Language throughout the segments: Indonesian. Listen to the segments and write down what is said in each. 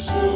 Christ.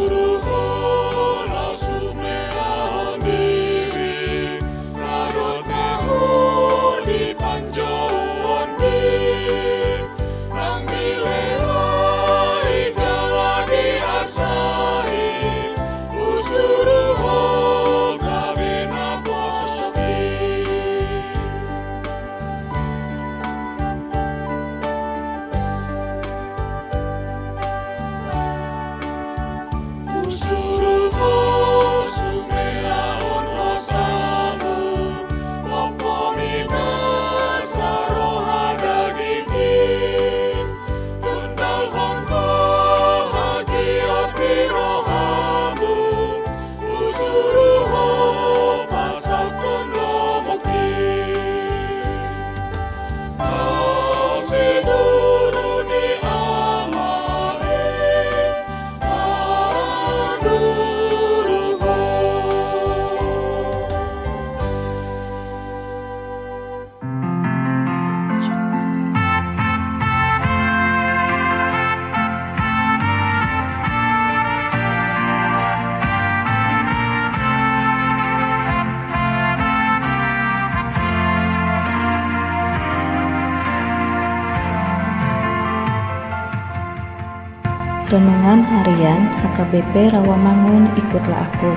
Renungan Harian HKBP Rawamangun Ikutlah Aku.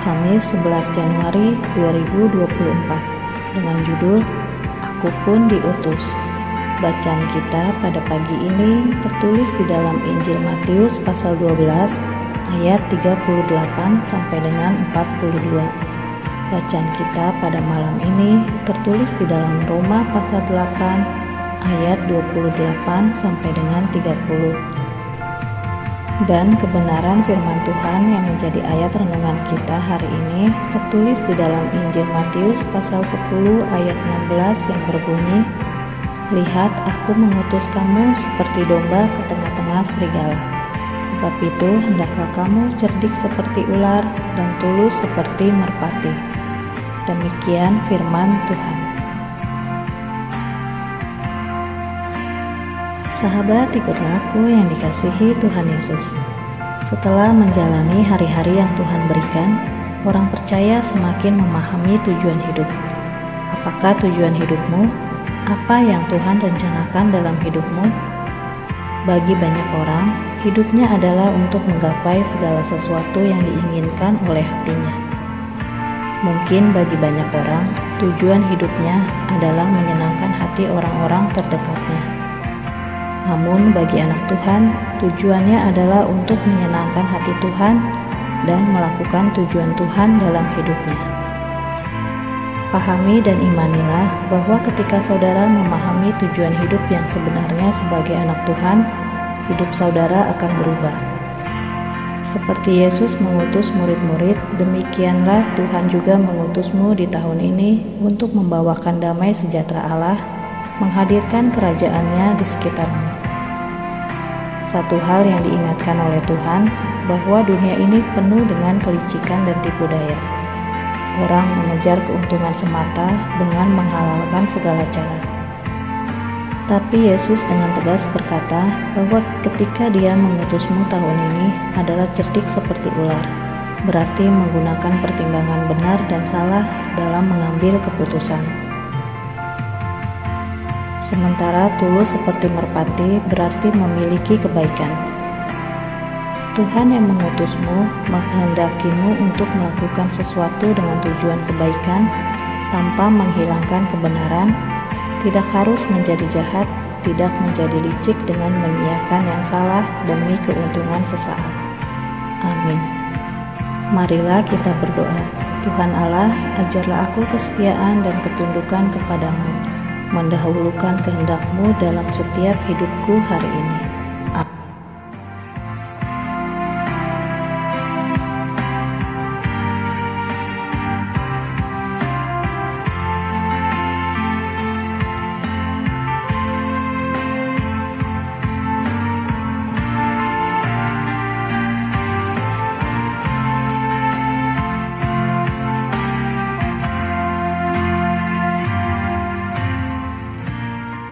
Kamis 11 Januari 2024 dengan judul Aku pun diutus. Bacaan kita pada pagi ini tertulis di dalam Injil Matius pasal 12 ayat 38 sampai dengan 42 Bacaan kita pada malam ini tertulis di dalam Roma pasal 8 ayat 28 sampai dengan 30 dan kebenaran firman Tuhan yang menjadi ayat renungan kita hari ini tertulis di dalam Injil Matius pasal 10 ayat 16 yang berbunyi Lihat aku mengutus kamu seperti domba ke tengah-tengah serigala. Sebab itu hendaklah kamu cerdik seperti ular dan tulus seperti merpati. Demikian firman Tuhan Sahabat ikutlah aku yang dikasihi Tuhan Yesus. Setelah menjalani hari-hari yang Tuhan berikan, orang percaya semakin memahami tujuan hidup. Apakah tujuan hidupmu? Apa yang Tuhan rencanakan dalam hidupmu? Bagi banyak orang, hidupnya adalah untuk menggapai segala sesuatu yang diinginkan oleh hatinya. Mungkin bagi banyak orang, tujuan hidupnya adalah menyenangkan hati orang-orang terdekatnya namun bagi anak Tuhan, tujuannya adalah untuk menyenangkan hati Tuhan dan melakukan tujuan Tuhan dalam hidupnya. Pahami dan imanilah bahwa ketika saudara memahami tujuan hidup yang sebenarnya sebagai anak Tuhan, hidup saudara akan berubah. Seperti Yesus mengutus murid-murid, demikianlah Tuhan juga mengutusmu di tahun ini untuk membawakan damai sejahtera Allah, menghadirkan kerajaannya di sekitarmu. Satu hal yang diingatkan oleh Tuhan bahwa dunia ini penuh dengan kelicikan dan tipu daya. Orang mengejar keuntungan semata dengan menghalalkan segala cara. Tapi Yesus dengan tegas berkata bahwa ketika dia mengutusmu tahun ini adalah cerdik seperti ular, berarti menggunakan pertimbangan benar dan salah dalam mengambil keputusan. Sementara tulus seperti merpati berarti memiliki kebaikan. Tuhan yang mengutusmu menghendakimu untuk melakukan sesuatu dengan tujuan kebaikan tanpa menghilangkan kebenaran, tidak harus menjadi jahat, tidak menjadi licik dengan menyiapkan yang salah demi keuntungan sesaat. Amin. Marilah kita berdoa. Tuhan Allah, ajarlah aku kesetiaan dan ketundukan kepadamu mendahulukan kehendakmu dalam setiap hidupku hari ini.